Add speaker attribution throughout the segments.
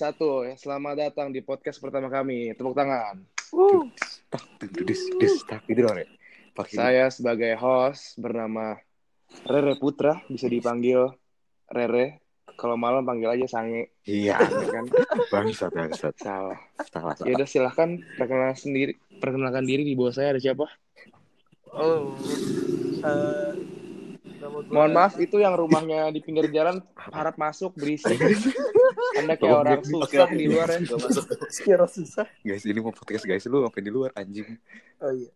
Speaker 1: Satu, ya, selamat datang di podcast pertama kami. Tepuk tangan.
Speaker 2: Gitu. Pakai
Speaker 1: Saya sebagai host bernama Rere Putra, bisa dipanggil Rere. Kalau malam panggil aja Sange,
Speaker 2: Iya,
Speaker 1: ya kan?
Speaker 2: bangsat, bangsat.
Speaker 1: Salah.
Speaker 2: Salah,
Speaker 1: Ya
Speaker 2: salah.
Speaker 1: udah silahkan perkenalkan sendiri, perkenalkan diri di bawah saya ada siapa?
Speaker 3: Oh, gue-
Speaker 1: Mohon maaf itu yang rumahnya di pinggir jalan harap masuk berisik. Anda kayak orang susah di luar ya.
Speaker 4: Gak masuk.
Speaker 3: Sekira susah.
Speaker 2: Guys, ini mau podcast guys, lu ngapain di luar, anjing.
Speaker 3: Oh iya.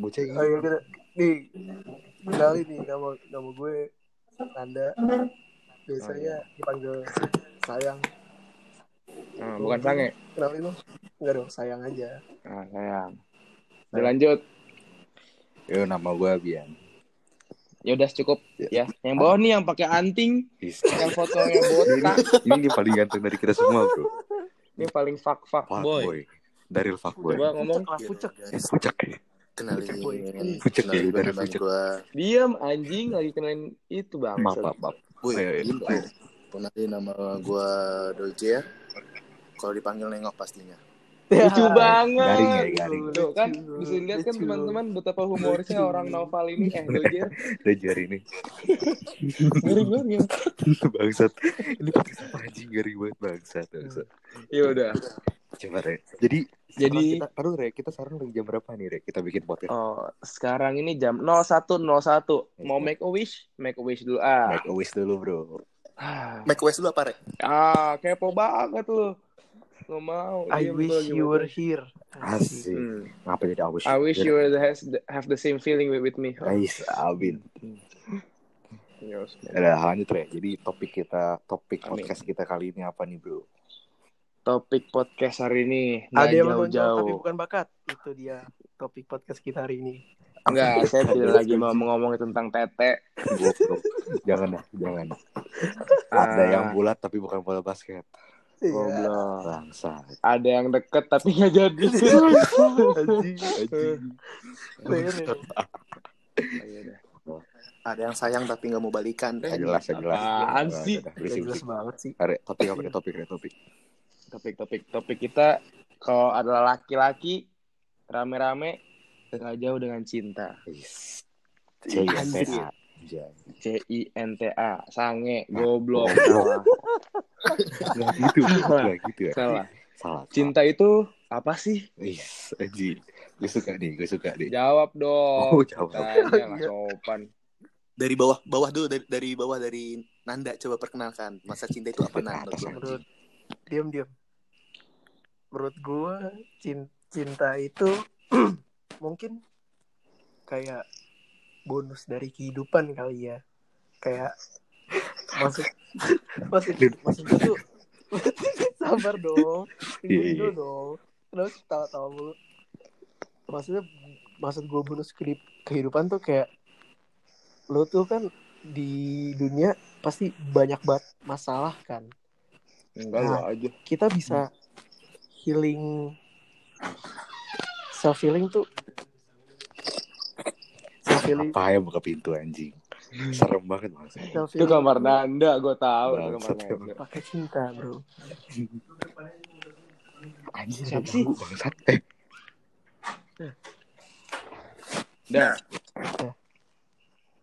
Speaker 2: Bocah ini.
Speaker 3: Oh iya kita nih kenalin nih nama nama gue Nanda. Biasanya dipanggil sayang.
Speaker 1: Nah, bukan Sange.
Speaker 3: Kenalin dong. Enggak dong, sayang aja.
Speaker 1: Nah, sayang. Udah lanjut.
Speaker 2: Yo, nama gue Bian.
Speaker 1: Ya udah cukup ya. Yang bawah nih yang pakai anting, yang fotonya botak.
Speaker 2: ini dia paling ganteng dari kita semua, bro.
Speaker 1: Ini paling fuck fuck
Speaker 2: Fuck
Speaker 1: boy.
Speaker 2: boy. Dari fuck boy.
Speaker 1: Coba ngomong.
Speaker 3: Pucek.
Speaker 4: Guys,
Speaker 2: Pucak ya.
Speaker 4: kenalin.
Speaker 2: Pucek ya, dari
Speaker 4: gua.
Speaker 1: Diam anjing lagi kenalin itu bang.
Speaker 2: Maaf, maaf, maaf. Ayo.
Speaker 4: Kenalin nama gua Dolce ya. Kalau dipanggil nengok pastinya.
Speaker 1: Lucu banget.
Speaker 2: Garing ya, garing.
Speaker 1: Tuh kan bisa dilihat kan teman-teman betapa humorisnya orang novel ini eh Dojer.
Speaker 2: Ini.
Speaker 1: Garing banget.
Speaker 2: bangsat. Ini podcast apa anjing garing banget bangsat. bangsat.
Speaker 1: Ya udah.
Speaker 2: Coba, Re. Jadi,
Speaker 1: Jadi-
Speaker 2: kita, aduh, Re, kita sekarang lagi jam berapa nih, Re? Kita bikin podcast.
Speaker 1: Oh, sekarang ini jam 01.01. Mau make a wish? Make a wish dulu ah.
Speaker 2: Make a wish dulu, bro.
Speaker 1: Ah,
Speaker 4: Make West dulu apa, Rek?
Speaker 1: ah kepo banget lu. Gak mau.
Speaker 3: I wish you were here.
Speaker 2: Asik.
Speaker 1: Hmm.
Speaker 2: Ngapa jadi I wish?
Speaker 1: I wish you would has have the same feeling with, with me.
Speaker 2: Guys, Abin.
Speaker 1: Yes, man.
Speaker 2: Ada lanjut, Re. Jadi topik kita, topik
Speaker 1: Amin.
Speaker 2: podcast kita kali ini apa nih, bro?
Speaker 1: Topik podcast hari ini nggak
Speaker 3: Ada yang menonjol tapi
Speaker 1: jauh-jauh.
Speaker 3: bukan bakat. Itu dia topik podcast kita hari ini.
Speaker 1: Enggak, saya tidak lagi mau ngomong tentang tete.
Speaker 2: Jangan dah, jangan.
Speaker 1: Ah.
Speaker 2: Ada yang bulat tapi bukan bola basket.
Speaker 3: Iya.
Speaker 1: Goblok.
Speaker 2: Bangsa.
Speaker 1: Ada yang deket tapi nggak jadi.
Speaker 4: Ada yang sayang tapi nggak mau balikan.
Speaker 2: Nggak jelas, nggak jelas.
Speaker 1: Apaan sih?
Speaker 3: jelas banget sih.
Speaker 2: Topik apa nih? Topik, Re, topik.
Speaker 1: Topik-topik topik kita kalau adalah laki-laki rame-rame gak jauh dengan cinta. Anjir. C I N T A sange goblok
Speaker 2: Goblok.
Speaker 1: salah
Speaker 2: Nggak gitu. Nggak gitu ya.
Speaker 1: salah
Speaker 2: Salah.
Speaker 1: cinta itu apa sih
Speaker 2: Is, anjing. Gue suka nih, gue suka nih.
Speaker 1: jawab dong
Speaker 2: Oh, jawab.
Speaker 1: tanya nggak sopan
Speaker 4: Dari bawah, bawah dulu dari, dari bawah dari Nanda coba perkenalkan. Masa cinta itu apa, Nanda?
Speaker 3: Menurut diam diam. Menurut gue cin- cinta itu mungkin kayak bonus dari kehidupan kali ya. Kayak maksud maksud maksud tuh sabar dong. Tunggu dulu dong. Terus tawa-tawa mulu. Maksudnya maksud gue bonus kehidupan tuh kayak lo tuh kan di dunia pasti banyak banget masalah kan
Speaker 1: enggak
Speaker 3: Nah.
Speaker 1: aja
Speaker 3: kita bisa healing self healing tuh self healing
Speaker 2: Apa ya buka pintu anjing? Serem banget
Speaker 3: self
Speaker 1: itu kamar nanda gue tahu
Speaker 3: pakai cinta bro.
Speaker 2: Anjing
Speaker 1: Siapa sih?
Speaker 2: Bangsat. Eh,
Speaker 1: dah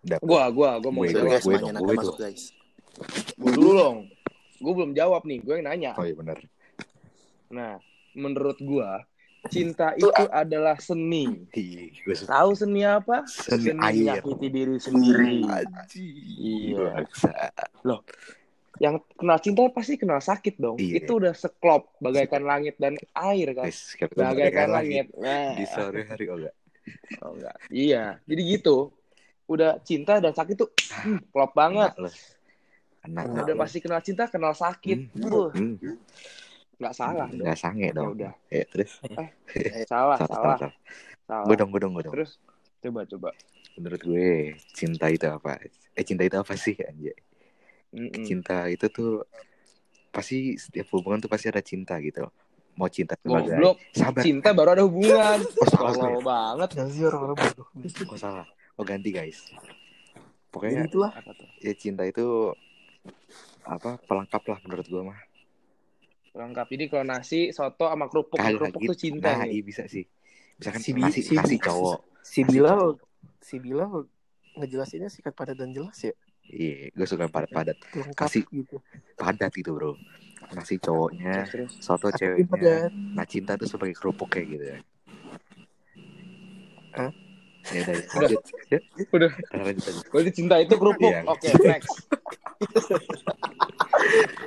Speaker 2: udah.
Speaker 1: gua gua gua mau
Speaker 2: Gue, gue, gue
Speaker 4: Nanda
Speaker 2: gue
Speaker 4: masuk, guys.
Speaker 1: gua dulu dong. Gua belum jawab nih gua yang nanya.
Speaker 2: Oh iya benar.
Speaker 1: nah menurut gua cinta itu adalah seni tahu seni apa
Speaker 2: Seni air.
Speaker 1: menyakiti diri sendiri. Iya.
Speaker 2: Bangsa.
Speaker 1: yang kenal cinta pasti kenal sakit dong.
Speaker 2: Iya.
Speaker 1: Itu udah seklop bagaikan langit dan air kan.
Speaker 2: Guys, kita
Speaker 1: Bagaikan
Speaker 2: bagaikan lagi
Speaker 1: langit. Nah,
Speaker 2: di sore hari oh enggak.
Speaker 1: oh, enggak. Iya. Jadi gitu. Udah cinta dan sakit tuh hmm, klop banget.
Speaker 2: Anak. Anak
Speaker 1: Udah pasti kenal cinta, kenal sakit.
Speaker 2: Hmm. Hmm.
Speaker 1: Nggak salah dong.
Speaker 2: Nggak sange
Speaker 1: Ya
Speaker 2: dong.
Speaker 1: udah.
Speaker 2: Ya, terus.
Speaker 1: Salah,
Speaker 2: Salah,
Speaker 1: salah.
Speaker 2: salah, salah.
Speaker 1: salah.
Speaker 2: Gue dong, gue dong, gue dong.
Speaker 1: Terus coba coba.
Speaker 2: Menurut gue, cinta itu apa? Eh, cinta itu apa sih, anjay? Cinta itu tuh pasti setiap hubungan tuh pasti ada cinta gitu. Mau cinta sebagai
Speaker 1: Goblok.
Speaker 2: sabar.
Speaker 1: Cinta baru ada hubungan.
Speaker 2: Oh, salah, salah.
Speaker 1: banget.
Speaker 3: Jangan sih orang-orang bodoh
Speaker 2: Oh, salah. Oh, ganti guys.
Speaker 3: jadi
Speaker 2: Pokoknya
Speaker 3: itulah
Speaker 1: Apa tuh?
Speaker 2: ya cinta itu apa pelengkap lah menurut gue mah.
Speaker 1: Lengkap. Jadi kalau nasi, soto sama kerupuk,
Speaker 2: Kagak
Speaker 1: kerupuk
Speaker 2: gitu.
Speaker 1: tuh cinta
Speaker 2: Nah,
Speaker 1: nih.
Speaker 2: iya bisa sih. Misalkan
Speaker 3: Si
Speaker 2: nasi,
Speaker 3: si-
Speaker 2: nasi cowok.
Speaker 3: Si Bilal, si Bilal ngejelasinnya singkat padat dan jelas ya.
Speaker 2: Iya, gue suka padat-padat.
Speaker 3: Lengkap
Speaker 2: Nasi.
Speaker 3: gitu.
Speaker 2: Padat gitu bro. Nasi cowoknya,
Speaker 1: Terus, terus.
Speaker 2: soto ceweknya. Nah cinta tuh sebagai kerupuk kayak gitu ya.
Speaker 3: Hah?
Speaker 2: Ya udah, lanjut.
Speaker 1: Udah.
Speaker 2: lanjut aja.
Speaker 1: Berarti cinta itu kerupuk.
Speaker 2: Iya.
Speaker 1: Oke, next.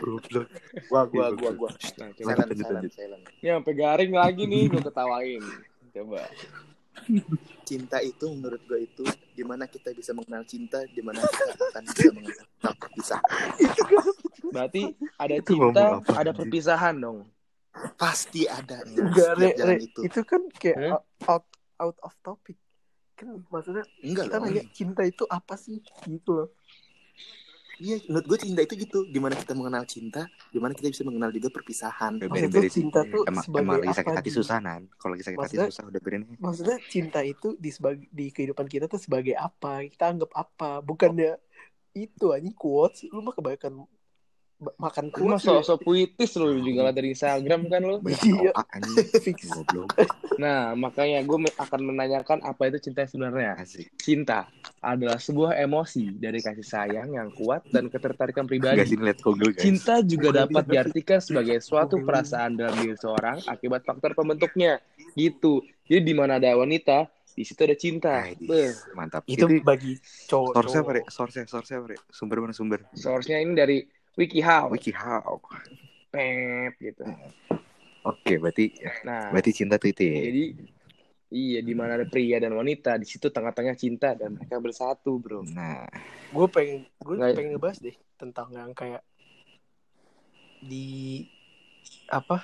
Speaker 2: Goblok.
Speaker 4: Gua gua gua gua.
Speaker 1: Nah, coba.
Speaker 2: Lanjut,
Speaker 4: Silent,
Speaker 2: lanjut,
Speaker 4: silent,
Speaker 2: lanjut.
Speaker 4: silent.
Speaker 1: Ini sampai garing lagi nih, gue ketawain. Coba.
Speaker 4: Cinta itu menurut gue itu di mana kita bisa mengenal cinta, di mana kita akan bisa mengenal perpisahan.
Speaker 1: Berarti ada
Speaker 2: Itu
Speaker 1: cinta,
Speaker 2: apa,
Speaker 1: ada perpisahan dong.
Speaker 4: Pasti ada ya,
Speaker 3: Enggak,
Speaker 4: setiap
Speaker 3: Re,
Speaker 4: jalan
Speaker 3: Re,
Speaker 4: itu.
Speaker 3: itu kan kayak
Speaker 1: Hmm?
Speaker 3: out out of topic. Kan maksudnya
Speaker 4: Enggak
Speaker 3: kita nanya cinta itu apa sih gitu loh.
Speaker 4: Iya, menurut gue cinta itu gitu. Di mana kita mengenal cinta, di mana kita bisa mengenal juga perpisahan.
Speaker 2: Sih.
Speaker 3: cinta tuh
Speaker 2: Emang,
Speaker 3: sebagai
Speaker 2: emang lagi
Speaker 3: apa
Speaker 2: sakit hati
Speaker 3: di-
Speaker 2: susah nan. Kalau lagi sakit hati
Speaker 3: Maksudnya-
Speaker 2: susah udah berin.
Speaker 3: Maksudnya cinta itu di sebagai di kehidupan kita tuh sebagai apa? Kita anggap apa? Bukannya itu anjing quotes lu mah kebanyakan ba- makan
Speaker 1: Lu mah
Speaker 3: quotes ya.
Speaker 1: sok-sok puitis lu juga lihat dari Instagram kan lu.
Speaker 3: Iya. Fix.
Speaker 1: Nah, makanya gue akan menanyakan apa itu cinta sebenarnya.
Speaker 2: Asik.
Speaker 1: Cinta adalah sebuah emosi dari kasih sayang yang kuat dan ketertarikan pribadi.
Speaker 2: Google guys.
Speaker 1: Cinta juga dapat diartikan sebagai suatu perasaan dalam diri seorang akibat faktor pembentuknya. Gitu. Jadi di mana ada wanita, di situ ada cinta. Beh,
Speaker 2: Mantap.
Speaker 3: Itu bagi cowok.
Speaker 2: source apa, Re?
Speaker 3: cowok.
Speaker 2: Source, source apa, Re? Sumber mana sumber?
Speaker 1: source-nya ini dari WikiHow.
Speaker 2: WikiHow.
Speaker 1: Pep gitu.
Speaker 2: Oke, berarti
Speaker 1: Nah,
Speaker 2: berarti cinta itu ya.
Speaker 1: jadi iya di mana ada pria dan wanita, di situ tengah-tengah cinta dan mereka bersatu, Bro.
Speaker 2: Nah,
Speaker 3: Gue pengen gue
Speaker 1: Nggak-
Speaker 3: pengen ngebahas deh tentang yang kayak di apa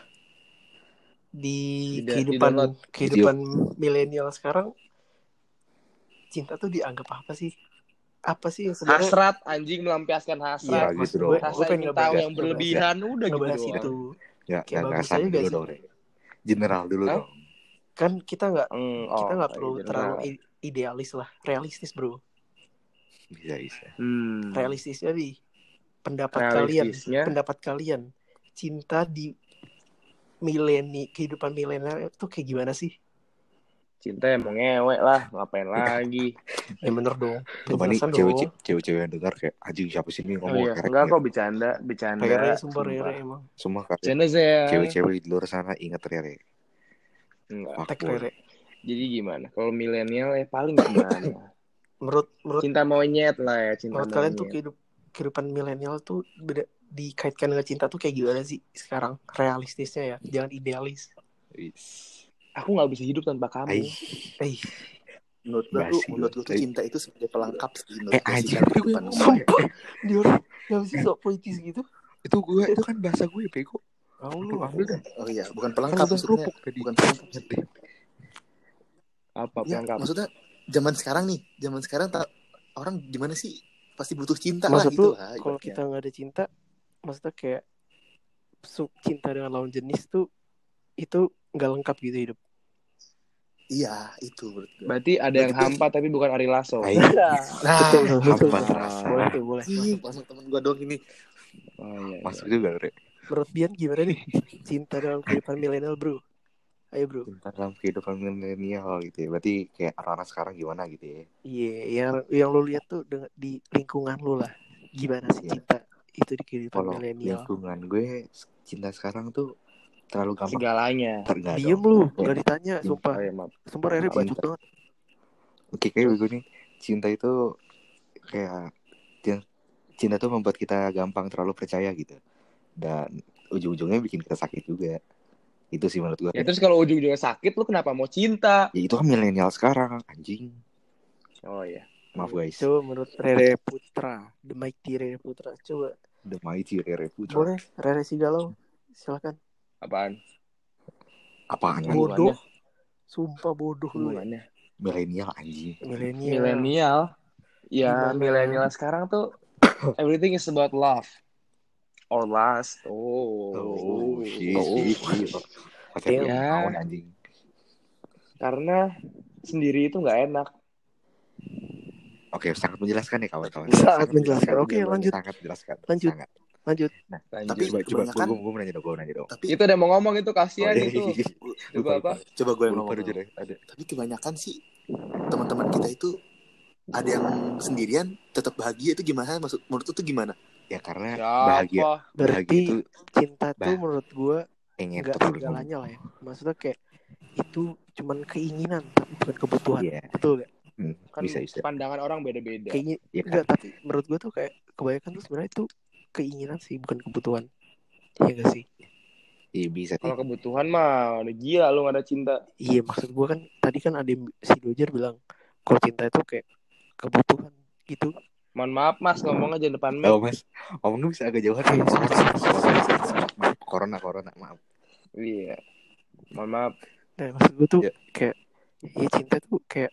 Speaker 3: di
Speaker 1: da-
Speaker 3: kehidupan kehidupan milenial sekarang cinta tuh dianggap apa sih? Apa sih yang sebenarnya
Speaker 1: Hasrat anjing melampiaskan hasrat.
Speaker 2: gitu
Speaker 3: maksud
Speaker 2: dong.
Speaker 3: gue,
Speaker 1: Rasa
Speaker 3: gue pengen
Speaker 1: tahu yang berlebihan udah gitu
Speaker 3: itu.
Speaker 2: ya
Speaker 3: Kayak
Speaker 2: nggak
Speaker 3: bagus aja
Speaker 2: dulu dong, Re. General dulu
Speaker 1: Hah?
Speaker 2: dong.
Speaker 3: Kan kita nggak kita
Speaker 1: oh,
Speaker 3: nggak
Speaker 1: iya,
Speaker 3: perlu
Speaker 1: benar.
Speaker 3: terlalu idealis lah, realistis bro.
Speaker 2: Bisa, bisa.
Speaker 1: Hmm.
Speaker 3: Realistisnya nih pendapat kalian, pendapat kalian cinta di mileni kehidupan milenial itu kayak gimana sih?
Speaker 1: Cinta emang ngewek lah, ngapain lagi?
Speaker 3: Ya bener dong.
Speaker 2: Coba nih cewek
Speaker 3: dong.
Speaker 2: cewek yang dengar kayak anjing siapa sih ini
Speaker 1: Oh
Speaker 2: ngomong
Speaker 1: iya,
Speaker 2: kerek
Speaker 1: enggak kok bercanda, bercanda.
Speaker 3: Rere sumpah. Rere emang.
Speaker 2: Semua
Speaker 1: saya.
Speaker 2: cewek-cewek di luar sana inget Rere.
Speaker 1: Enggak.
Speaker 3: Rere.
Speaker 1: Jadi gimana? Kalau milenial ya paling gimana?
Speaker 3: Menurut menurut
Speaker 1: cinta monyet lah ya, cinta
Speaker 3: menurut kalian tuh kehidup, kehidupan milenial tuh beda dikaitkan dengan cinta tuh kayak gimana sih sekarang realistisnya ya jangan idealis
Speaker 2: Wis.
Speaker 1: Aku nggak bisa hidup tanpa kamu.
Speaker 3: Eh
Speaker 4: Menurut gue tuh,
Speaker 2: Basi,
Speaker 4: menurut gue tuh cinta itu sebagai pelengkap sih. menurut
Speaker 2: Eh, gue
Speaker 4: semua.
Speaker 3: sumpah dia orang nggak bisa sok puitis gitu
Speaker 2: itu gue itu kan bahasa gue bego.
Speaker 3: oh
Speaker 2: Lu
Speaker 3: lu
Speaker 2: ambil dah.
Speaker 4: Oh iya, bukan
Speaker 2: Kan
Speaker 4: pelengkap
Speaker 2: udah
Speaker 4: maksudnya.
Speaker 2: kerupuk tadi.
Speaker 4: Bukan pelengkap.
Speaker 1: Apa
Speaker 4: Ya,
Speaker 1: pelengkap?
Speaker 4: maksudnya zaman sekarang nih, zaman sekarang tak orang gimana sih pasti butuh cinta
Speaker 3: maksud
Speaker 4: lah
Speaker 3: lu
Speaker 4: gitu lah.
Speaker 3: kalau kita nggak ada cinta maksudnya kayak su cinta dengan lawan jenis tuh itu nggak lengkap gitu hidup
Speaker 4: Iya, itu gue.
Speaker 1: Berarti ada yang
Speaker 4: Berarti-
Speaker 1: hampa tapi bukan Ari Lasso.
Speaker 2: Tai.
Speaker 4: Nah,
Speaker 3: betul betul
Speaker 2: hampa
Speaker 3: boleh tuh boleh
Speaker 4: Ih, masuk temen gue dong ini.
Speaker 1: Oh iya. iya.
Speaker 2: Masuk juga Re.
Speaker 3: menurut Bian gimana nih cinta dalam kehidupan milenial bro ayo bro
Speaker 2: Cinta dalam kehidupan milenial gitu ya. Berarti kayak anak-anak sekarang gimana gitu ya.
Speaker 3: iya yang yang lu lihat tuh dengan di lingkungan lu lah gimana sih
Speaker 2: Iya.
Speaker 3: cinta itu di kehidupan
Speaker 2: Kalau
Speaker 3: milenial
Speaker 2: lingkungan gue cinta sekarang tuh terlalu gampang.
Speaker 1: Segalanya.
Speaker 3: diem lu nggak ditanya sumpah.
Speaker 1: maaf.
Speaker 3: sumpah Rere bacot banget.
Speaker 2: Oke kayak gue nih cinta itu kayak cin- cinta tuh membuat kita gampang terlalu percaya gitu. Dan ujung-ujungnya bikin kita sakit juga. Itu sih menurut gue
Speaker 1: Ya terus kalau ujung-ujungnya sakit, lu kenapa mau cinta?
Speaker 2: ya itu kan milenial sekarang anjing.
Speaker 1: Oh iya.
Speaker 2: maaf guys.
Speaker 3: Coba menurut Rere Putra. The mighty Rere Putra. Coba.
Speaker 2: The mighty Rere Putra.
Speaker 3: Boleh Rere Sigalau silakan
Speaker 1: Apaan?
Speaker 2: apaan kan
Speaker 3: bodoh sumpah bodoh lu ya.
Speaker 1: Hubungannya.
Speaker 2: milenial anjing
Speaker 3: milenial
Speaker 1: Milenial. Ya, milenial sekarang tuh everything is about love. Or lust. Oh.
Speaker 2: oh shit
Speaker 1: Oh.
Speaker 2: pakai
Speaker 3: Damn.
Speaker 1: Ya.
Speaker 2: tahun anjing
Speaker 1: Karena sendiri itu nggak enak.
Speaker 2: oke sangat menjelaskan ya kawan-kawan
Speaker 3: Sangat menjelaskan. Oke, lanjut.
Speaker 2: sangat menjelaskan
Speaker 3: Lanjut.
Speaker 2: sangat.
Speaker 3: Lanjut
Speaker 2: Nah,
Speaker 1: Lanjut.
Speaker 4: Tapi
Speaker 2: coba coba
Speaker 4: kebanyakan-
Speaker 2: gue gue mau nanya dong, gue nanya dong.
Speaker 4: Tapi
Speaker 1: Itu udah mau ngomong itu kasihan
Speaker 2: Oh, iya,
Speaker 1: itu.
Speaker 2: iya.
Speaker 1: Coba apa?
Speaker 4: coba gue yang ngomong.
Speaker 2: ada.
Speaker 4: Tapi kebanyakan sih teman-teman kita itu ada yang sendirian tetap bahagia itu gimana? Maksud menurut tuh gimana?
Speaker 2: Ya karena
Speaker 1: Ya
Speaker 2: bahagia
Speaker 1: apa?
Speaker 2: bahagia
Speaker 3: berarti
Speaker 2: itu
Speaker 3: cinta tuh
Speaker 2: bah-
Speaker 3: menurut gue
Speaker 2: pengen
Speaker 3: nggak
Speaker 2: terus
Speaker 3: segalanya lah ya maksudnya kayak itu cuman keinginan tapi bukan kebutuhan
Speaker 2: Iya,
Speaker 3: betul gak
Speaker 2: hmm,
Speaker 1: Kan
Speaker 2: bisa bisa.
Speaker 1: pandangan orang beda-beda.
Speaker 3: kayaknya
Speaker 2: Iya kan?
Speaker 3: enggak tapi menurut gue tuh kayak kebanyakan tuh sebenarnya itu keinginan sih bukan kebutuhan Iya gak sih
Speaker 2: Iya bisa.
Speaker 1: Kalau kebutuhan mah udah gila lu gak ada cinta.
Speaker 3: iya maksud gue kan tadi kan ada yang- si Dojer bilang kalau cinta itu kayak kebutuhan gitu
Speaker 1: Mohon maaf mas, ngomong aja depan
Speaker 2: Oh
Speaker 1: mic.
Speaker 2: mas, ngomongnya bisa agak
Speaker 3: sorry, sorry, sorry.
Speaker 2: Maaf, corona corona maaf.
Speaker 1: Iya. Mohon maaf.
Speaker 3: nah maksud gue tuh
Speaker 2: Iya.
Speaker 3: kayak ya cinta tuh kayak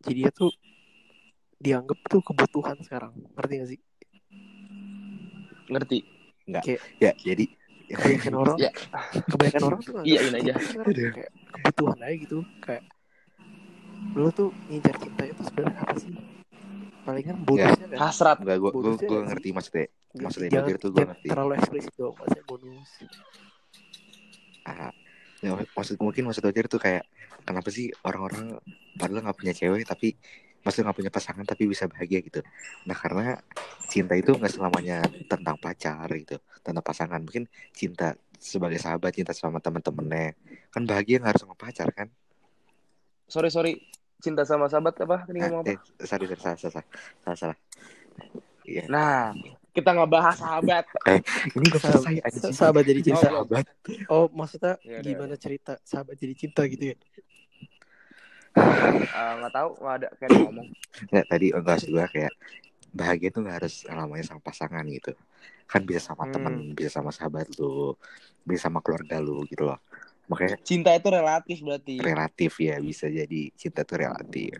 Speaker 3: jadi dia tuh dianggap tuh kebutuhan sekarang ngerti gak sih
Speaker 1: Ngerti?
Speaker 2: Ya jadi
Speaker 3: kebanyakan orang
Speaker 1: Ya.
Speaker 3: kebanyakan orang tuh
Speaker 1: Iyain aja.
Speaker 3: sekarang kayak kebutuhan aja gitu kayak lu tuh ngincar cinta itu sebenarnya apa sih palingan bonusnya kan
Speaker 1: Hasrat.
Speaker 2: Enggak, gue gue gue ngerti maksudnya. Maksudnya
Speaker 3: jangan,
Speaker 2: tuh gue ngerti.
Speaker 3: terlalu eksplisit dong maksudnya bonus
Speaker 2: Ah, ya, maksud mungkin maksud Dojer tuh kayak kenapa sih orang-orang padahal nggak punya cewek tapi maksudnya nggak punya pasangan tapi bisa bahagia gitu. Nah karena cinta itu nggak selamanya tentang pacar gitu, tentang pasangan. Mungkin cinta sebagai sahabat, cinta sama teman-temannya kan bahagia nggak harus sama pacar kan?
Speaker 1: Sorry, sorry. Cinta sama sahabat apa? Tadi
Speaker 2: Ah,
Speaker 1: ngomong apa?
Speaker 2: eh, sorry, sorry, salah, salah, salah, salah. Iya,
Speaker 1: Nah, kita ngebahas sahabat.
Speaker 2: ini udah
Speaker 3: Sahabat-
Speaker 2: selesai
Speaker 3: sahabat jadi
Speaker 1: Oh,
Speaker 3: cinta
Speaker 1: belum.
Speaker 2: sahabat.
Speaker 3: oh maksudnya
Speaker 1: Ya
Speaker 3: gimana cerita sahabat jadi cinta gitu ya
Speaker 1: Eh, nggak tahu, nggak ada kayak ngomong.
Speaker 2: Nggak, tadi enggak gue kayak bahagia tuh nggak harus selamanya sama pasangan gitu kan bisa sama
Speaker 1: Hmm.
Speaker 2: temen bisa sama sahabat lu bisa sama keluarga lu gitu loh makanya
Speaker 1: Cinta itu relatif berarti.
Speaker 2: relatif ya bisa jadi cinta tuh relatif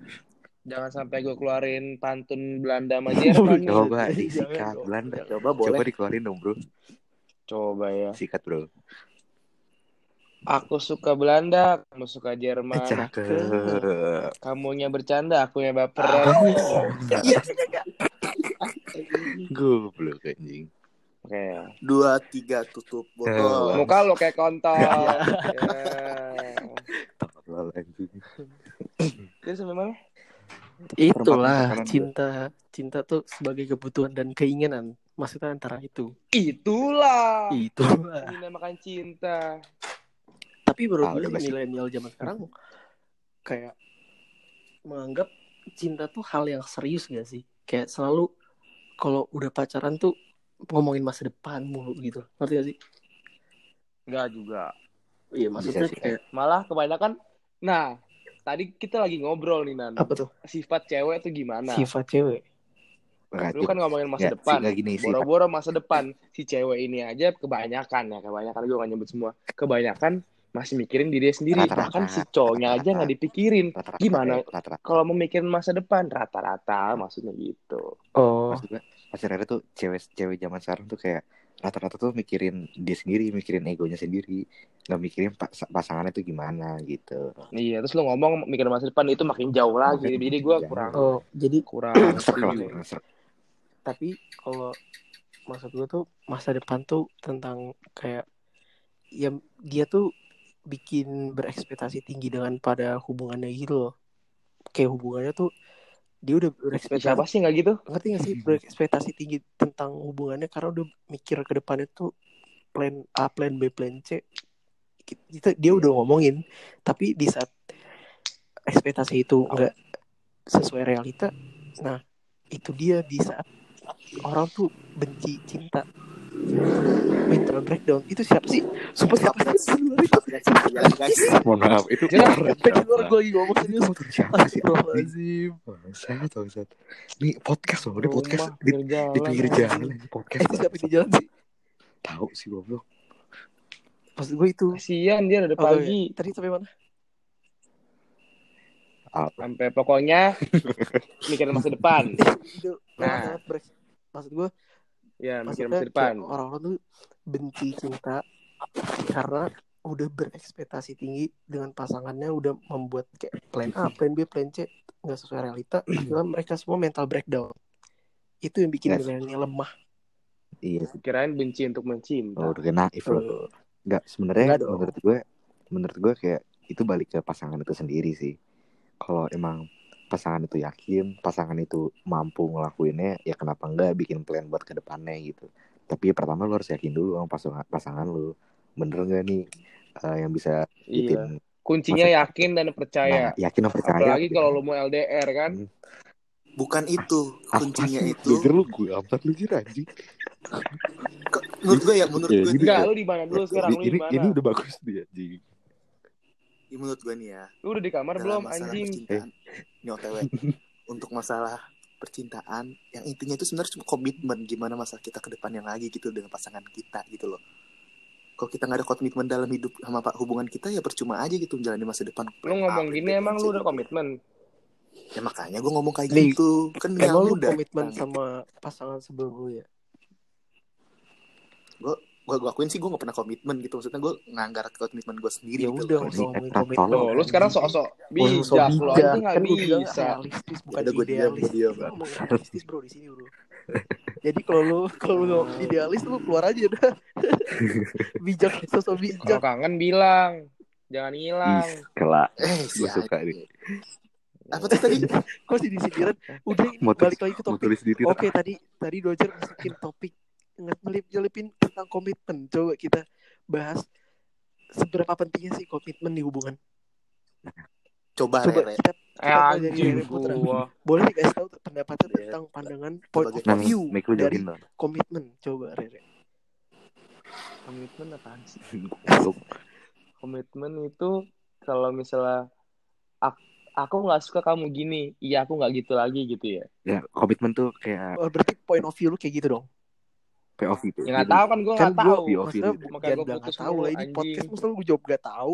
Speaker 1: Jangan sampai gue keluarin pantun Belanda sama Jerman.
Speaker 2: coba disikat. Belanda
Speaker 4: Coba
Speaker 2: coba
Speaker 4: boleh.
Speaker 2: dikeluarin dong bro
Speaker 1: Coba ya.
Speaker 2: sikat bro
Speaker 1: Aku suka Belanda, kamu suka Jerman.
Speaker 2: cakep
Speaker 1: Kamunya bercanda, aku yang baper.
Speaker 3: iya
Speaker 2: goblok anjing
Speaker 1: Oke.
Speaker 4: Dua tiga tutup botol.
Speaker 2: Eh,
Speaker 1: Muka lo kayak kontol.
Speaker 2: Iya. Tolol anjing
Speaker 1: Terus mana?
Speaker 3: itulah cinta cinta tuh sebagai kebutuhan dan keinginan maksudnya antara itu
Speaker 1: Itulah.
Speaker 3: itulah
Speaker 1: Ini dinamakan cinta.
Speaker 3: Tapi menurut
Speaker 2: Ah,
Speaker 3: gue milenial zaman sekarang kayak menganggap cinta tuh hal yang serius gak sih kayak selalu kalau udah pacaran tuh ngomongin masa depan mulu gitu ngerti gak sih
Speaker 1: Enggak juga.
Speaker 3: iya maksudnya
Speaker 2: sih.
Speaker 3: kayak
Speaker 1: Malah kebanyakan nah, tadi kita lagi ngobrol nih Nan.
Speaker 3: apa tuh
Speaker 1: Sifat cewek tuh gimana?
Speaker 3: sifat cewek
Speaker 2: Nggak,
Speaker 1: Lu kan ngomongin masa
Speaker 2: nggak,
Speaker 1: depan.
Speaker 2: gini
Speaker 1: Boro-boro masa depan si cewek ini aja kebanyakan ya, kebanyakan gue gak nyebut semua. Kebanyakan masih mikirin diri sendiri.
Speaker 2: Rata-rata.
Speaker 1: Bahkan si cowoknya aja
Speaker 2: Rata-rata.
Speaker 1: nggak dipikirin.
Speaker 2: Rata-rata
Speaker 1: Gimana?
Speaker 2: kayak rata-rata
Speaker 1: Kalau mau mikirin masa depan, rata-rata maksudnya gitu.
Speaker 3: oh
Speaker 2: maksud gue pacarnya tuh cewek cewek zaman sekarang tuh kayak rata-rata tuh mikirin dia sendiri mikirin egonya sendiri nggak mikirin pas- pasangannya tuh gimana gitu
Speaker 1: Iya, terus lu ngomong mikirin masa depan itu makin jauh lagi.
Speaker 2: Makin
Speaker 1: Jadi gue kurang
Speaker 3: oh jadi
Speaker 1: kurang
Speaker 3: tapi kalau maksud gue tuh masa depan tuh tentang kayak ya dia tuh bikin berekspektasi tinggi dengan pada hubungannya gitu loh. Kayak hubungannya tuh dia udah berekspektasi
Speaker 1: Siapa sih nggak gitu?
Speaker 3: ngerti gak sih? Berekspektasi tinggi tentang hubungannya karena udah mikir ke depannya tuh plan A, plan B, plan C. Itu dia udah ngomongin tapi di saat ekspektasi itu enggak sesuai realita nah itu dia di saat orang tuh benci cinta mental breakdown itu siapa sih sumpah siapa sih
Speaker 2: mohon maaf itu
Speaker 3: di luar gue lagi ngomong serius
Speaker 2: siapa sih
Speaker 3: Astagfirullahaladzim
Speaker 2: Bangsat, bangsat. Ini podcast loh, ini podcast di,
Speaker 1: pinggir
Speaker 2: di pinggir
Speaker 1: jalan.
Speaker 2: ini podcast.
Speaker 3: Itu siapa di jalan sih
Speaker 2: Tahu sih goblok.
Speaker 3: Maksud gue itu
Speaker 1: Kasian dia udah
Speaker 3: Oh,
Speaker 1: pagi.
Speaker 3: iya. Tadi sampai mana?
Speaker 2: Apa?
Speaker 1: Sampai pokoknya mikirin masa depan.
Speaker 3: itu
Speaker 1: Nah.
Speaker 3: maksud gue
Speaker 1: Ya,
Speaker 3: maksudnya
Speaker 1: masa depan.
Speaker 3: orang-orang tuh benci cinta karena udah berekspektasi tinggi dengan pasangannya udah membuat kayak plan A, plan B, plan C nggak sesuai realita, akhirnya mereka semua mental breakdown. Itu yang bikin
Speaker 2: Yes.
Speaker 3: milenial lemah.
Speaker 2: Iya.
Speaker 1: Kirain benci untuk mencinta.
Speaker 2: Oh, udah kena naif loh.
Speaker 3: Tuh.
Speaker 2: Enggak, sebenarnya menurut gue menurut gue kayak itu balik ke pasangan itu sendiri sih. Kalau emang pasangan itu yakin, pasangan itu mampu ngelakuinnya, ya kenapa enggak bikin plan buat ke depannya gitu. Tapi pertama lu harus yakin dulu sama pasangan pasangan lu. Bener gak nih eh, yang bisa
Speaker 1: Iya.
Speaker 2: bikin
Speaker 1: Kuncinya
Speaker 2: Masa-
Speaker 1: yakin dan percaya.
Speaker 2: nah, yakin dan percaya.
Speaker 1: Apalagi kalau lu mau LDR kan.
Speaker 4: Bukan itu
Speaker 2: Apa
Speaker 4: kuncinya
Speaker 2: sih?
Speaker 4: itu.
Speaker 2: Denger lu gue amat lu kira anjing.
Speaker 4: Menurut gue ya, menurut
Speaker 2: Ya,
Speaker 4: gue nih,
Speaker 1: Enggak, lu di mana dulu sekarang? Lu
Speaker 2: ini,
Speaker 1: di mana?
Speaker 2: ini udah bagus dia anjing.
Speaker 4: Ya menurut gue nih ya.
Speaker 1: Lu udah di kamar belum
Speaker 4: masalah
Speaker 1: anjing?
Speaker 4: OTW untuk masalah percintaan yang intinya itu sebenarnya cuma komitmen gimana masa kita ke depannya lagi gitu dengan pasangan kita gitu loh kalau kita nggak ada komitmen dalam hidup sama pak hubungan kita ya percuma aja gitu menjalani masa depan
Speaker 1: Lu ngomong gini emang lu udah komitmen?
Speaker 4: ya makanya gue ngomong kayak
Speaker 3: Nih,
Speaker 4: gitu kan
Speaker 3: Emang
Speaker 4: yang
Speaker 3: lu
Speaker 4: udah
Speaker 3: komitmen sama pasangan sebelum lu ya?
Speaker 4: gue gue akuin sih gue gak pernah komitmen gitu maksudnya gue nganggar komitmen gue sendiri
Speaker 3: Ya
Speaker 4: gitu
Speaker 3: udah,
Speaker 4: loh.
Speaker 3: nggak usah ngomongin
Speaker 2: Ini
Speaker 3: komitmen.
Speaker 1: Tuh, lu sekarang sok-sok bijak.
Speaker 3: Sok
Speaker 1: Lu aja nggak
Speaker 3: Kan gue bilang
Speaker 1: bisa.
Speaker 3: realistis bukan
Speaker 4: Udah, gua diam,
Speaker 3: idealis.
Speaker 4: gua diam.
Speaker 3: Ngomong realistis bro di sini bro. Jadi kalau lu kalau lu ngomong idealis lu keluar aja dah. bijak sosok
Speaker 1: Kalau
Speaker 3: bijak.
Speaker 1: kangen bilang. Jangan hilang.
Speaker 2: Kelak.
Speaker 4: eh
Speaker 2: Gue suka nih.
Speaker 4: apa tuh tadi
Speaker 3: Kok sih disindiran? Udah ini balik lagi ke topik. Oke tadi tadi Dojer masukin topik ngelip nyelipin tentang komitmen. Coba kita bahas seberapa pentingnya sih komitmen di hubungan.
Speaker 4: coba,
Speaker 3: Coba
Speaker 4: Rere
Speaker 3: kita
Speaker 1: Eh
Speaker 3: mulai dari Rere Putra. boleh dikasih tahu pendapatnya
Speaker 4: Iya.
Speaker 3: tentang pandangan point of view dari komitmen. Coba Rere.
Speaker 1: Komitmen apaan sih? Komitmen itu kalau misalnya ak- aku nggak suka kamu gini, iya aku nggak gitu lagi gitu ya.
Speaker 2: Ya, komitmen tuh kayak
Speaker 3: berarti point of view lu kayak gitu dong.
Speaker 2: POV tuh.
Speaker 1: Ya nggak tahu kan gue
Speaker 3: kan
Speaker 1: nggak
Speaker 3: gue
Speaker 1: tahu.
Speaker 2: POV
Speaker 3: maksudnya
Speaker 2: gitu.
Speaker 1: Makanya gua
Speaker 3: bilang
Speaker 1: putus
Speaker 3: nggak tahu lah ini podcast masa lu jawab gak tahu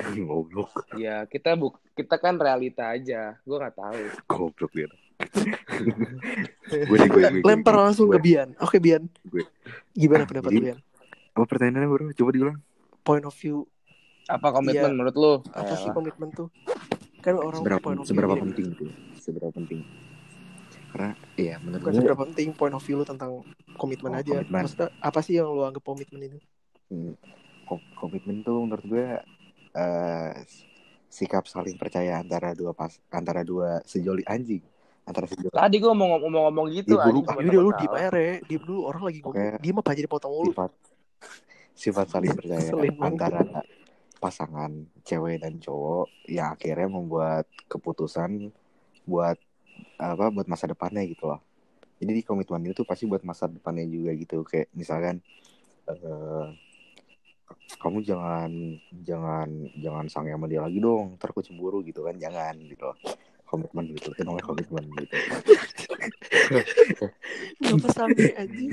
Speaker 2: Goblok.
Speaker 1: Ya kita buk kita kan realita aja. Gue nggak tahu.
Speaker 2: Goblok dia. gue nih gue, gue,
Speaker 3: lempar
Speaker 2: gue,
Speaker 3: langsung
Speaker 2: gue.
Speaker 3: ke Bian oke Bian
Speaker 2: Gue.
Speaker 3: gimana pendapat Bian
Speaker 2: Apa pertanyaannya bro? Coba diulang.
Speaker 3: point of view
Speaker 1: Apa komitmen
Speaker 3: Iya.
Speaker 1: menurut lu?
Speaker 3: apa sih
Speaker 1: Elah.
Speaker 3: komitmen tuh kan orang
Speaker 2: Seberapa
Speaker 3: point of view
Speaker 2: seberapa penting tuh? Seberapa penting? Karena ya menurut
Speaker 3: bukan
Speaker 2: gue
Speaker 3: seberapa penting point of view lu tentang komitmen
Speaker 2: Oh,
Speaker 3: aja
Speaker 2: komitmen.
Speaker 3: maksudnya apa sih yang lu anggap komitmen itu
Speaker 2: hmm, ko- komitmen tuh menurut gue eh sikap saling percaya antara dua pas antara dua sejoli anjing antara sejoli
Speaker 1: Tadi gue mau ngomong ngomong gitu
Speaker 2: Iya, gua
Speaker 1: anjing.
Speaker 2: lupa.
Speaker 1: cuma
Speaker 3: Yaudah lu
Speaker 1: takut
Speaker 3: diem
Speaker 1: salah.
Speaker 3: aja re Diem dulu orang lagi ngomong
Speaker 2: Oke.
Speaker 3: Diem apa jadi potong mulu
Speaker 2: sifat sifat saling percaya antara pasangan cewek dan cowok yang akhirnya membuat keputusan buat apa buat masa depannya gitu loh. Jadi di komitmen itu pasti buat masa depannya juga gitu. Kayak misalkan eh, kamu jangan jangan jangan sange sama dia lagi dong. Ntar aku cemburu gitu kan. Jangan gitu loh. Komitmen gitu. Itu namanya komitmen gitu.
Speaker 3: Kenapa sampai anjing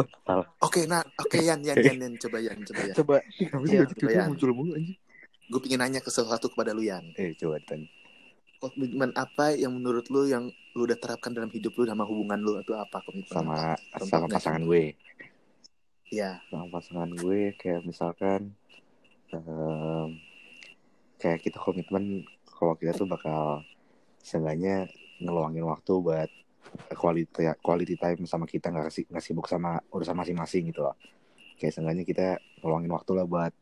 Speaker 2: oh salah
Speaker 4: oke nah oke Yan Yan Yan Yan. Coba Yan coba Yan.
Speaker 3: Coba.
Speaker 2: Kenapa sih
Speaker 4: Bayang.
Speaker 2: muncul mulu anjing.
Speaker 4: Gue pengen nanya ke sesuatu kepada lu Yan.
Speaker 2: Eh coba ditanya
Speaker 4: komitmen apa yang menurut lu yang lu udah terapkan dalam hidup lu sama hubungan lu itu apa komitmen
Speaker 2: sama
Speaker 4: apa?
Speaker 2: sama pasangan gue
Speaker 4: Iya.
Speaker 2: sama pasangan gue kayak misalkan em, kayak kita komitmen kalau kita tuh bakal seenggaknya ngeluangin waktu buat quality quality time sama kita nggak kasih nggak sibuk sama urusan masing-masing gitu loh kayak seenggaknya kita ngeluangin waktu lah buat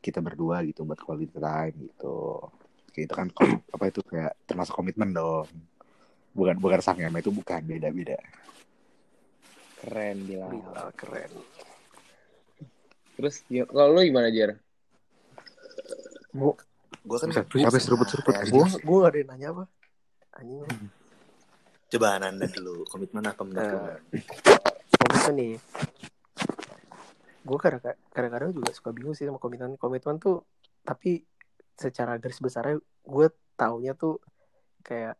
Speaker 2: kita berdua gitu buat quality time gitu itu kan kom- apa itu kayak termasuk komitmen dong bukan bukan sang itu bukan beda beda
Speaker 1: Keren bilang.
Speaker 3: Gila keren
Speaker 1: Terus ya, kalau lu gimana Jer?
Speaker 3: Gue
Speaker 4: Gue kan
Speaker 2: Bisa, siapa yang seruput-seruput?
Speaker 4: Ya,
Speaker 3: gue gue gak ada yang nanya apa Anjing.
Speaker 4: Coba Nanda dulu komitmen apa menurut lu?
Speaker 3: Eh, komitmen nih gue kadang-kadang juga suka bingung sih sama komitmen komitmen tuh tapi secara garis besarnya gue taunya tuh kayak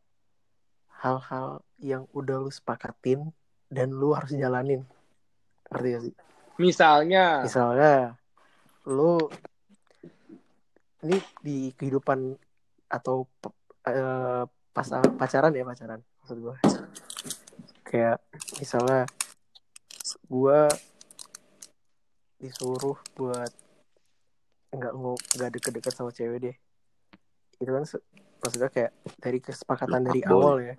Speaker 3: hal-hal yang udah lu sepakatin dan lu harus jalanin. Ngerti gak sih?
Speaker 1: Misalnya,
Speaker 3: misalnya lu ini di kehidupan atau eh, pasang pacaran ya pacaran maksud gue kayak misalnya gue disuruh buat nggak mau nggak deket-deket sama cewek deh itu kan maksudnya kayak dari kesepakatan dari
Speaker 2: Fuckboy.
Speaker 3: awal ya.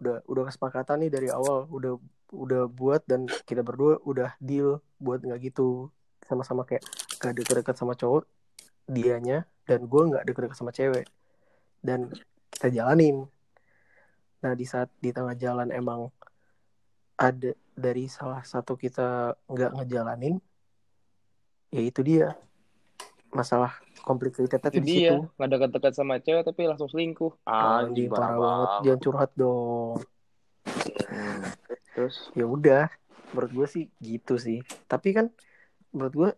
Speaker 3: Udah udah kesepakatan nih dari awal. Udah udah buat dan kita berdua udah deal buat nggak gitu. Sama-sama kayak gak deket-deket sama cowok dianya dan gue nggak deket-deket sama cewek. Dan kita jalanin. Nah di saat di tengah jalan emang ada dari salah satu kita nggak ngejalanin ya itu dia masalah complicated
Speaker 1: Itu
Speaker 3: di
Speaker 1: dia,
Speaker 3: situ
Speaker 1: nggak dekat-dekat sama cewek tapi langsung selingkuh.
Speaker 3: anjing parah banget. jangan curhat dong.
Speaker 1: Hmm. Terus?
Speaker 3: Ya udah menurut gue sih gitu sih. Tapi kan menurut gue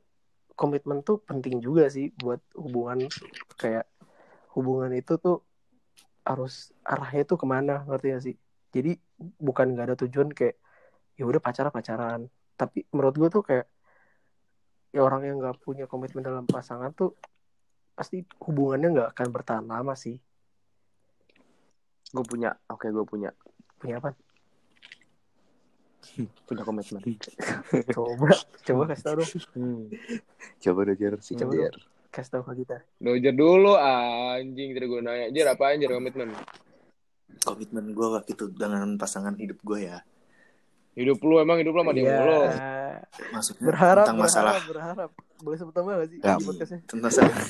Speaker 3: komitmen tuh penting juga sih buat hubungan. Kayak hubungan itu tuh harus arahnya tuh ke mana ngerti gak sih? Jadi bukan nggak ada tujuan kayak ya udah pacaran pacaran. Tapi menurut gue tuh kayak ya orang yang nggak punya komitmen dalam pasangan tuh pasti hubungannya nggak akan bertahan lama sih
Speaker 1: gue punya, oke gue punya,
Speaker 3: punya apa
Speaker 1: punya komitmen.
Speaker 3: coba coba kasih tau dong
Speaker 1: Hmm.
Speaker 2: Coba Jar, sih
Speaker 3: Coba
Speaker 2: Jar.
Speaker 3: kasih tau ke kita
Speaker 1: Dojer dulu anjing tadi gue nanya. Jer apa anjir komitmen?
Speaker 4: komitmen gue waktu itu dengan pasangan hidup gue ya
Speaker 1: Hidup lu emang hidup lu sama dia
Speaker 3: Iya.
Speaker 1: mulu.
Speaker 4: Maksudnya
Speaker 3: berharap
Speaker 4: tentang
Speaker 3: berharap
Speaker 4: masalah
Speaker 3: berharap boleh sebut nama gak sih
Speaker 2: Nggak.
Speaker 3: di podcastnya
Speaker 4: tentang masalah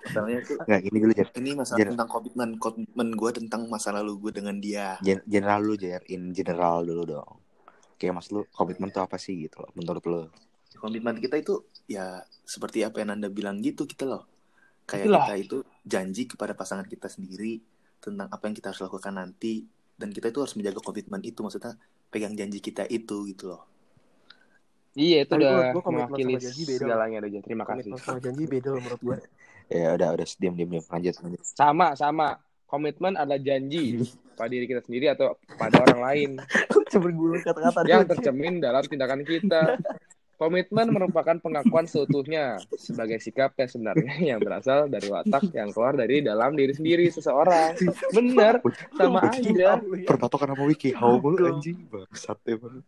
Speaker 4: masalahnya tuh
Speaker 2: Nggak, gini dulu Jar.
Speaker 4: ini masalah tentang komitmen komitmen gue tentang masa lalu gue dengan dia
Speaker 2: Gen- general dulu Jar, in general dulu dong. Kayak mas lu komitmen tuh apa sih gitu loh, menurut lu?
Speaker 4: komitmen kita itu ya seperti apa yang anda bilang gitu gitu loh kayak
Speaker 1: Itulah.
Speaker 4: kita itu janji kepada pasangan kita sendiri tentang apa yang kita harus lakukan nanti dan kita itu harus menjaga komitmen itu maksudnya pegang janji kita itu gitu loh
Speaker 1: Iya itu
Speaker 3: Tapi
Speaker 1: udah
Speaker 3: komitmen
Speaker 1: mewakili
Speaker 3: janji beda.
Speaker 1: segalanya Dojer. Terima kasih.
Speaker 3: komitmen sama janji beda loh menurut gue
Speaker 2: Ya udah udah diam diam diam lanjut lanjut.
Speaker 1: Sama sama. Komitmen adalah janji pada diri kita sendiri atau pada orang lain
Speaker 3: gue kata-kata
Speaker 1: yang tercermin dalam tindakan kita. Komitmen merupakan pengakuan seutuhnya sebagai sikap yang sebenarnya yang berasal dari watak yang keluar dari dalam diri sendiri seseorang. Bener, sama aja.
Speaker 2: Perpatokan sama Wiki, how mulu
Speaker 3: Goblok.
Speaker 2: anjing bangsat emang.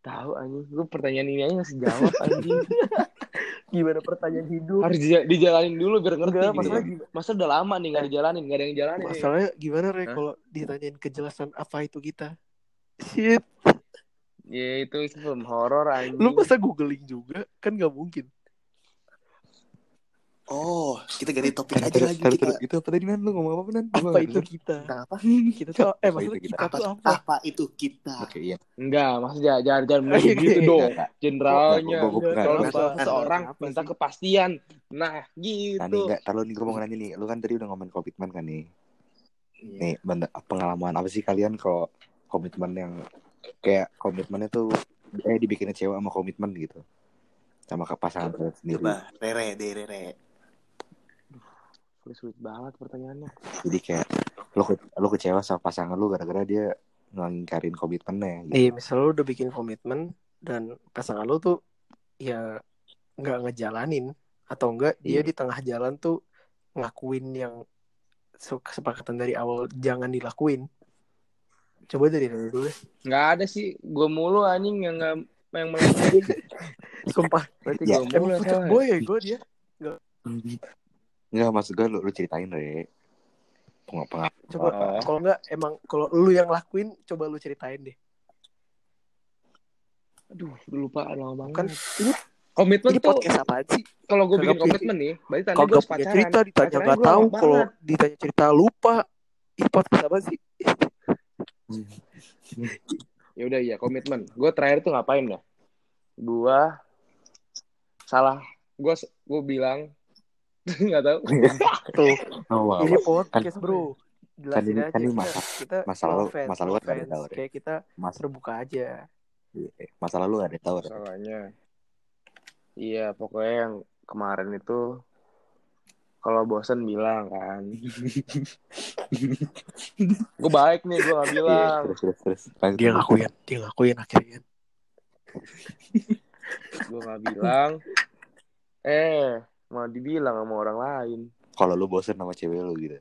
Speaker 1: Tahu anjing, gue pertanyaan ini aja ngasih jawab anjing.
Speaker 3: gimana pertanyaan hidup
Speaker 1: Harus dija- dijalanin dulu biar ngerti.
Speaker 3: enggak
Speaker 1: gitu.
Speaker 3: masalah gimana
Speaker 1: Masa udah lama nih nggak dijalanin, nggak ada yang jalanin.
Speaker 3: masalahnya gimana re
Speaker 1: Hah?
Speaker 3: kalau ditanyain kejelasan apa itu kita shit
Speaker 1: Ya itu film horor anjing.
Speaker 3: lu masa googling juga kan nggak mungkin
Speaker 4: oh kita ganti topik aja
Speaker 2: terus,
Speaker 4: lagi
Speaker 2: terus,
Speaker 4: kita
Speaker 2: itu apa tadi Nan? Lu ngomong apa Nan?
Speaker 3: Apa itu kita
Speaker 4: tentang apa
Speaker 3: kita tuh eh
Speaker 2: Apa
Speaker 3: maksudnya
Speaker 2: itu
Speaker 3: kita,
Speaker 2: kita?
Speaker 4: apa
Speaker 3: tuh apa
Speaker 4: apa itu kita
Speaker 2: Oke, iya.
Speaker 1: Enggak, maksudnya jangan jangan
Speaker 3: Oke,
Speaker 1: gitu dong. Generalnya. Kalau
Speaker 3: apa
Speaker 1: minta kepastian. Nah,
Speaker 2: Nah, nih,
Speaker 1: gitu.
Speaker 2: enggak, taruh nih gue mau nanya nih. Lu kan tadi udah ngomongin komitmen kan nih.
Speaker 4: Iya.
Speaker 2: Nih, pengalaman apa sih kalian kalau komitmen yang kayak komitmennya tuh eh dibikinin cewek sama komitmen gitu. Sama ke pasangan kalian sendiri.
Speaker 4: coba rere deh rere
Speaker 1: Sulit banget pertanyaannya.
Speaker 2: Jadi kayak lu ke- lu kecewa sama pasangan lu gara-gara dia ngingkarin komitmennya gitu.
Speaker 3: iya misalnya lu udah bikin komitmen dan pasangan lu tuh ya nggak ngejalanin atau enggak dia
Speaker 2: Iya.
Speaker 3: di tengah jalan tuh ngakuin yang se- kesepakatan dari awal jangan dilakuin coba dari Rere dulu deh
Speaker 1: Enggak ada sih. Gue mulu anjing yang nggak yang melakukan.
Speaker 3: sumpah
Speaker 1: Berarti
Speaker 2: Ya.
Speaker 1: gue mulu
Speaker 3: emang
Speaker 1: salah.
Speaker 3: boy ya gue dia
Speaker 2: Enggak maksud gue lu, lu ceritain re. Peng peng-
Speaker 3: coba
Speaker 1: Oh.
Speaker 3: kalau enggak emang kalau lu yang lakuin coba lu ceritain deh
Speaker 1: Aduh, lupa lama banget.
Speaker 3: kan ini,
Speaker 1: komitmen
Speaker 3: ini
Speaker 1: tuh
Speaker 3: podcast apaan sih
Speaker 1: kalau gue bikin komitmen nih, berarti tadi
Speaker 3: kalau
Speaker 1: gue pacaran.
Speaker 3: cerita ditanya nggak tahu kalau ditanya cerita lupa ini podcast apa sih
Speaker 1: Ya udah ya komitmen. Gue terakhir tuh ngapain ya? Gue salah. Gue gue bilang nggak tahu.
Speaker 3: tuh
Speaker 2: Oh, wow.
Speaker 3: ini podcast
Speaker 2: Kan-
Speaker 3: bro
Speaker 2: kan
Speaker 3: jelasin
Speaker 2: ini-
Speaker 3: aja
Speaker 2: kan masa-
Speaker 3: kita
Speaker 2: masa lalu- masa lalu kan ada tahu deh.
Speaker 3: kayak kita
Speaker 2: Mas,
Speaker 3: terbuka aja
Speaker 2: masa lalu ada tahu Re.
Speaker 1: Masalahnya. Iya, pokoknya yang kemarin itu kalau bosen bilang kan. gue baik nih, gue gak
Speaker 2: Iya,
Speaker 1: bilang.
Speaker 2: terus terus terus. Lanjut,
Speaker 3: dia ngakuin dia ngakuin akhirnya
Speaker 1: Gue gak bilang. Eh, mau dibilang sama orang lain.
Speaker 2: Kalau lu bosen sama cewek lu gitu.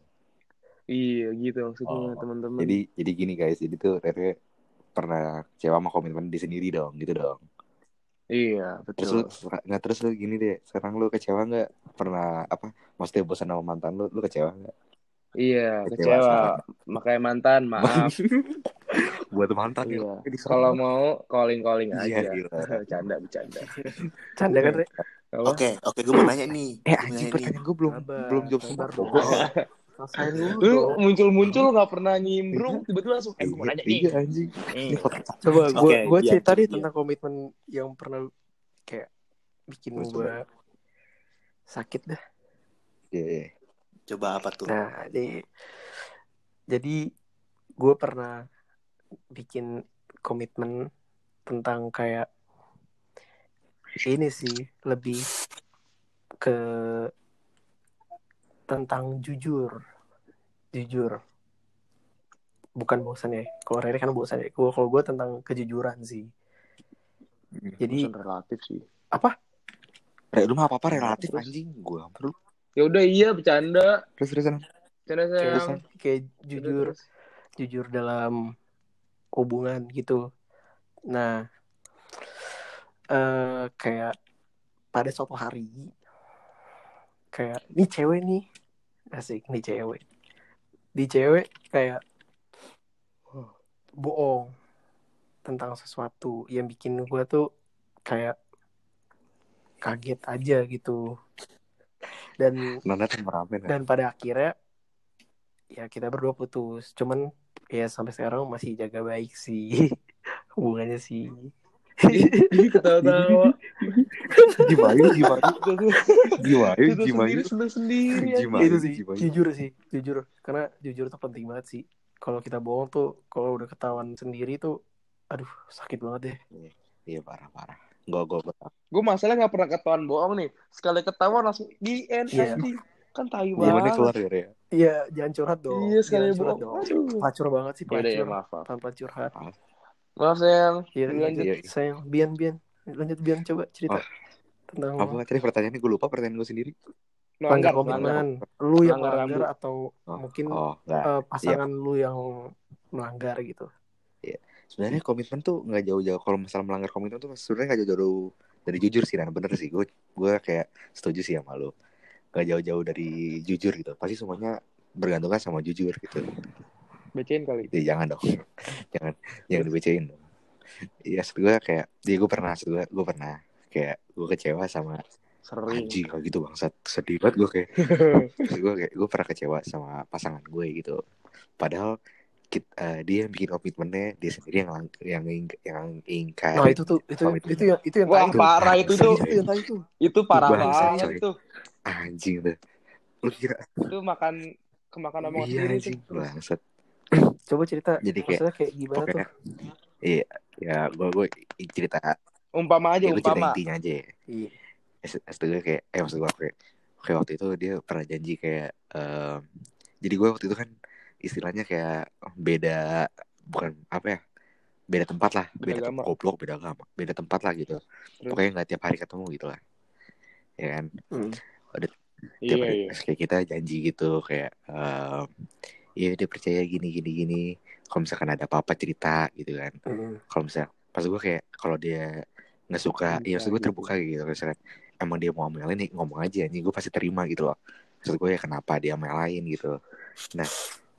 Speaker 1: Iya, gitu maksudnya
Speaker 2: Oh,
Speaker 1: teman-teman.
Speaker 2: Jadi jadi gini guys, jadi tuh Rere pernah kecewa sama komitmen di sendiri dong, gitu dong.
Speaker 1: Iya,
Speaker 2: Terus lu
Speaker 1: betul.
Speaker 2: nggak terus lu gini deh, sekarang lu kecewa nggak pernah apa? Maksudnya bosan sama mantan lu, lu kecewa nggak?
Speaker 1: Iya,
Speaker 2: Kecewa
Speaker 1: kecewa.
Speaker 2: sama-
Speaker 1: Makanya mantan, maaf.
Speaker 2: buat mantan ya.
Speaker 1: Iya.
Speaker 2: Di
Speaker 1: Kalau mau calling calling
Speaker 2: Iya,
Speaker 1: aja.
Speaker 2: gila.
Speaker 1: Bercanda bercanda.
Speaker 3: Canda kan?
Speaker 4: Oke, oke gue mau nanya nih.
Speaker 2: Eh anjing pertanyaan gue belum belum jawab semua.
Speaker 3: Rasain dulu
Speaker 1: Lu muncul-muncul nggak pernah nyimbrung, tiba-tiba langsung eh gue mau nanya nih.
Speaker 2: Iya anjing.
Speaker 1: Hmm.
Speaker 2: Ini podcast.
Speaker 3: Coba gue
Speaker 4: Oke,
Speaker 3: gue
Speaker 4: iya,
Speaker 3: cerita deh
Speaker 4: iya.
Speaker 3: tentang komitmen yang pernah kayak bikin
Speaker 2: Coba,
Speaker 3: gue sakit dah.
Speaker 2: Iya, iya.
Speaker 4: Coba apa tuh?
Speaker 3: Nah, jadi jadi gue pernah bikin komitmen tentang kayak ini sih lebih ke tentang jujur jujur bukan bosan ya kalau Rere kan bosan ya Gua- kalau gue tentang kejujuran sih jadi
Speaker 1: Bosan relatif sih.
Speaker 3: apa
Speaker 2: Re, lu mah apa-apa relatif
Speaker 1: Terus?
Speaker 2: anjing. Gue hampir lu.
Speaker 1: Ya udah iya bercanda.
Speaker 2: Terus terusan.
Speaker 1: Bercanda sayang.
Speaker 3: kayak, jujur
Speaker 1: terus.
Speaker 3: jujur dalam hubungan gitu. Nah, eh kayak pada suatu hari, kayak ini cewek nih, asik nih cewek, di cewek kayak bohong tentang sesuatu yang bikin gue tuh kayak kaget aja gitu. Dan
Speaker 2: temperamen.
Speaker 3: dan pada akhirnya ya kita berdua putus cuman ya sampai sekarang masih jaga baik sih hubungannya sih
Speaker 1: Ih, ketawa-tawa.
Speaker 2: Jimayu, Jimayu. Jimayu,
Speaker 1: Itu
Speaker 2: Jimayu.
Speaker 1: sendiri, seneng sendiri ya.
Speaker 2: Jimayu,
Speaker 3: itu sih
Speaker 2: Jimayu.
Speaker 3: jujur sih jujur karena jujur tuh penting banget sih kalau kita bohong tuh kalau udah ketahuan sendiri tuh aduh sakit banget deh
Speaker 2: Iya parah-parah. Gue gue gue.
Speaker 1: Gue masalah nggak pernah ketahuan bohong nih. Sekali ketahuan langsung di end
Speaker 3: Iya.
Speaker 1: anjing. Kan tai
Speaker 2: Gimana
Speaker 1: banget.
Speaker 2: keluar ya,
Speaker 3: iya jangan curhat dong
Speaker 1: Iya, sekali bohong. Aduh.
Speaker 3: pelacur banget sih
Speaker 1: Ya udah ya
Speaker 3: pelacur
Speaker 1: maaf, maaf.
Speaker 3: tanpa curhat
Speaker 1: Maaf sayang.
Speaker 3: iya lanjut
Speaker 2: Iya, iya.
Speaker 3: sayang bian bian lanjut bian coba cerita
Speaker 2: Oh.
Speaker 3: tentang
Speaker 2: Apa tadi pertanyaannya gue lupa pertanyaan gue sendiri.
Speaker 3: melanggar
Speaker 1: Melanggar,
Speaker 3: komitmen lu yang
Speaker 1: Melanggar
Speaker 3: melanggar atau
Speaker 2: Oh,
Speaker 3: mungkin
Speaker 2: Oh,
Speaker 3: eh, pasangan lu yang melanggar gitu
Speaker 2: Sebenarnya komitmen tuh nggak jauh-jauh. Kalau masalah melanggar komitmen tuh sebenarnya nggak jauh-jauh dari jujur sih. Dan bener sih, gue gue kayak setuju sih sama lu. Nggak jauh-jauh dari jujur gitu. Pasti semuanya bergantungan sama jujur gitu.
Speaker 1: Bacain kali.
Speaker 2: Ya, jangan dong. jangan jangan dibacain dong. Iya, maksud gue kayak, ya gue pernah, gue, gue pernah kayak gue kecewa sama
Speaker 1: Sering.
Speaker 2: anjing kayak gitu bangsat sedih banget gue kayak gue kayak gue pernah kecewa sama pasangan gue gitu padahal kit, eh, dia yang bikin komitmennya dia sendiri yang yang yang ingkar
Speaker 3: nah itu tuh itu itu yang itu yang
Speaker 1: Wah,
Speaker 3: tai tuh.
Speaker 1: parah itu tuh.
Speaker 3: itu yang tai tuh
Speaker 1: Itu parah banget tuh.
Speaker 2: anjing tuh lu kira
Speaker 1: Itu makan kemakan omongan
Speaker 2: iya
Speaker 1: sendiri tuh.
Speaker 2: anjing bangsat
Speaker 3: coba cerita
Speaker 2: Jadi kayak-
Speaker 3: maksudnya kayak gimana
Speaker 2: pokoknya
Speaker 3: tuh
Speaker 2: iya ya gue gue cerita
Speaker 1: Umpama aja,
Speaker 2: ya cerita
Speaker 1: umpama.
Speaker 2: intinya aja ya.
Speaker 3: iya
Speaker 2: gue kayak eh maksud gue kayak kayak waktu itu dia pernah janji kayak em, jadi gue waktu itu kan istilahnya kayak beda bukan apa ya beda tempat lah
Speaker 1: Beda
Speaker 2: beda tempat goblok beda agama beda tempat lah gitu
Speaker 1: Terus?
Speaker 2: pokoknya nggak tiap hari ketemu gitu lah ya kan
Speaker 3: Hmm.
Speaker 2: tiap
Speaker 1: Iya,
Speaker 2: hari
Speaker 1: iya.
Speaker 2: kayak kita janji gitu kayak em, ya dia percaya gini gini gini. Kalau misalkan ada apa-apa cerita gitu kan.
Speaker 3: Hmm.
Speaker 2: kalau misalnya pas gue kayak kalau dia nggak suka ya maksud gue terbuka gitu. Misalkan emang dia mau amelin nih ngomong aja nih gue pasti terima gitu loh. Maksud gue ya kenapa dia amelain gitu. Nah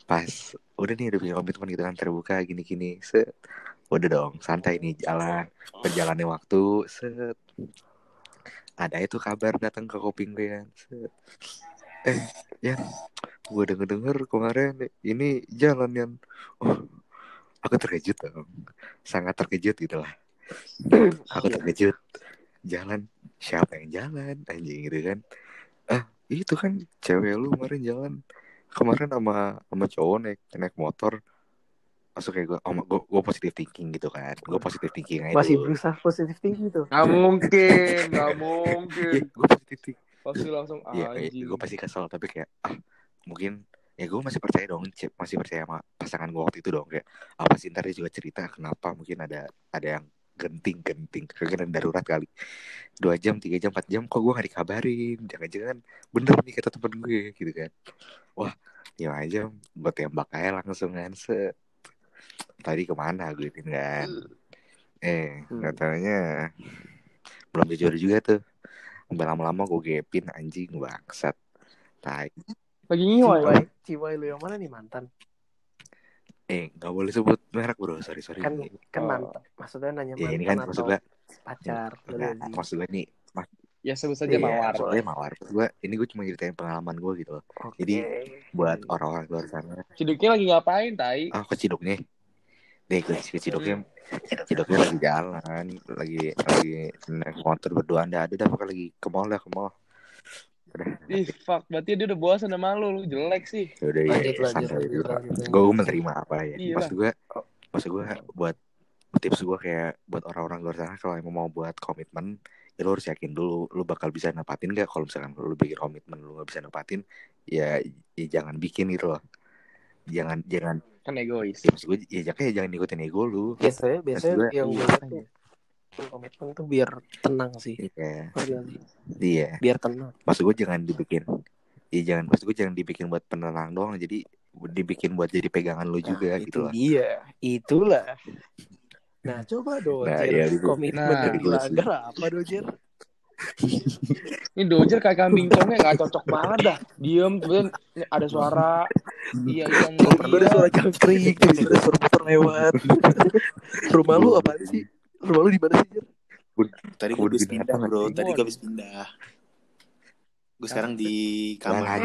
Speaker 2: pas udah nih udah punya komitmen gitu kan terbuka gini gini set. Udah dong santai nih jalan. Berjalannya waktu set. Ada itu kabar datang ke kuping gue kan set. Eh ya gue denger denger kemarin ini jalan yang oh aku terkejut dong sangat terkejut gitu lah. Aku terkejut. Jalan siapa yang jalan anjing gitu kan. Ah itu kan cewek lu kemarin jalan. Kemarin sama sama cowok naik naik motor. Masuk kayak gue oh, gue gue positive thinking gitu kan. Gue positive thinking aja
Speaker 3: masih
Speaker 2: dulu.
Speaker 3: berusaha positif tinggi tuh.
Speaker 1: Gak mungkin, gak
Speaker 2: Iya,
Speaker 1: mungkin.
Speaker 2: gue positive thinking.
Speaker 1: Pasti langsung
Speaker 2: Iya,
Speaker 1: anjing.
Speaker 2: gue pasti kesel tapi kayak ah mungkin ya gue masih percaya dong masih percaya sama pasangan gue waktu itu dong kayak apa sih ntar dia juga cerita kenapa mungkin ada ada yang genting genting kira darurat kali. Dua jam tiga jam empat jam kok gue gak dikabarin? Jangan-jangan bener nih kata temen gue gitu kan. Wah ya aja gue tembak aja langsung kan tadi ke mana gue gitu kan? Eh
Speaker 1: Hmm.
Speaker 2: katanya belum jujur juga tuh. Lama-lama gue gepin anjing bangsat. Tai
Speaker 1: Lagi ngiwai.
Speaker 3: ciwai ciwai lu yang mana nih mantan
Speaker 2: eh nggak boleh sebut merek bro sorry sorry
Speaker 3: kan kan
Speaker 1: Oh.
Speaker 3: mantap maksudnya nanya
Speaker 2: ya ini
Speaker 3: mantan
Speaker 2: kan
Speaker 3: atau
Speaker 2: gue
Speaker 3: pacar Lu
Speaker 2: enggak,
Speaker 3: lagi.
Speaker 2: maksud gue nih
Speaker 1: Ya sebut saja
Speaker 2: iya,
Speaker 1: mawar.
Speaker 2: soalnya mawar gue ini gue cuma ceritain pengalaman gue gitu loh
Speaker 3: Oke.
Speaker 2: jadi buat
Speaker 3: Hmm.
Speaker 2: orang-orang luar sana
Speaker 1: Ciduknya lagi ngapain, Tai?
Speaker 2: ah keciduknya deh ke keciduknya keciduknya lagi jalan lagi lagi naik motor berdua anda ada dah lagi ke mall dah ke mall
Speaker 1: Ih, fuck. Berarti dia udah bosan sama lu. Lu jelek sih.
Speaker 2: Ya udah
Speaker 3: Lanjut,
Speaker 2: ya
Speaker 3: lanjut,
Speaker 2: santai
Speaker 3: lanjut,
Speaker 2: dulu gue menerima apa ya
Speaker 1: Iya
Speaker 2: maksud gue maksud gue buat tips gue kayak buat orang-orang luar sana kalau emang mau buat komitmen ya lu harus yakin dulu lu bakal bisa nepatin gak kalau misalkan lu bikin komitmen lu gak bisa nepatin ya, ya jangan bikin gitu loh jangan jangan
Speaker 1: Kan egois.
Speaker 2: ya maksud gue ya jangan jangan ikutin ego lu
Speaker 3: biasanya biasanya yang gue tuh komitmen tuh biar tenang sih.
Speaker 2: Iya.
Speaker 3: Sih?
Speaker 2: iya.
Speaker 3: Biar tenang.
Speaker 2: Maksud gue jangan dibikin ya jangan maksud gue jangan dibikin buat penenang doang jadi dibikin buat jadi pegangan lu juga
Speaker 3: Nah,
Speaker 2: gitu
Speaker 3: itu
Speaker 2: loh.
Speaker 3: dia. Itulah. Nah coba dong
Speaker 2: Nah, iya,
Speaker 3: komitmen.
Speaker 1: Nah.
Speaker 3: dari apa dojer
Speaker 1: Ini Dojer kayak kambing congnya nggak cocok banget dah. Diem, kemudian ada suara. Iya, iya, iya.
Speaker 3: Gue ada suara jangkrik ada suara motor lewat. Rumah lu apa sih rumah lu di mana sih Jer?
Speaker 4: Tadi gue habis pindah bro, tadi gue habis pindah. Gue sekarang di kamar.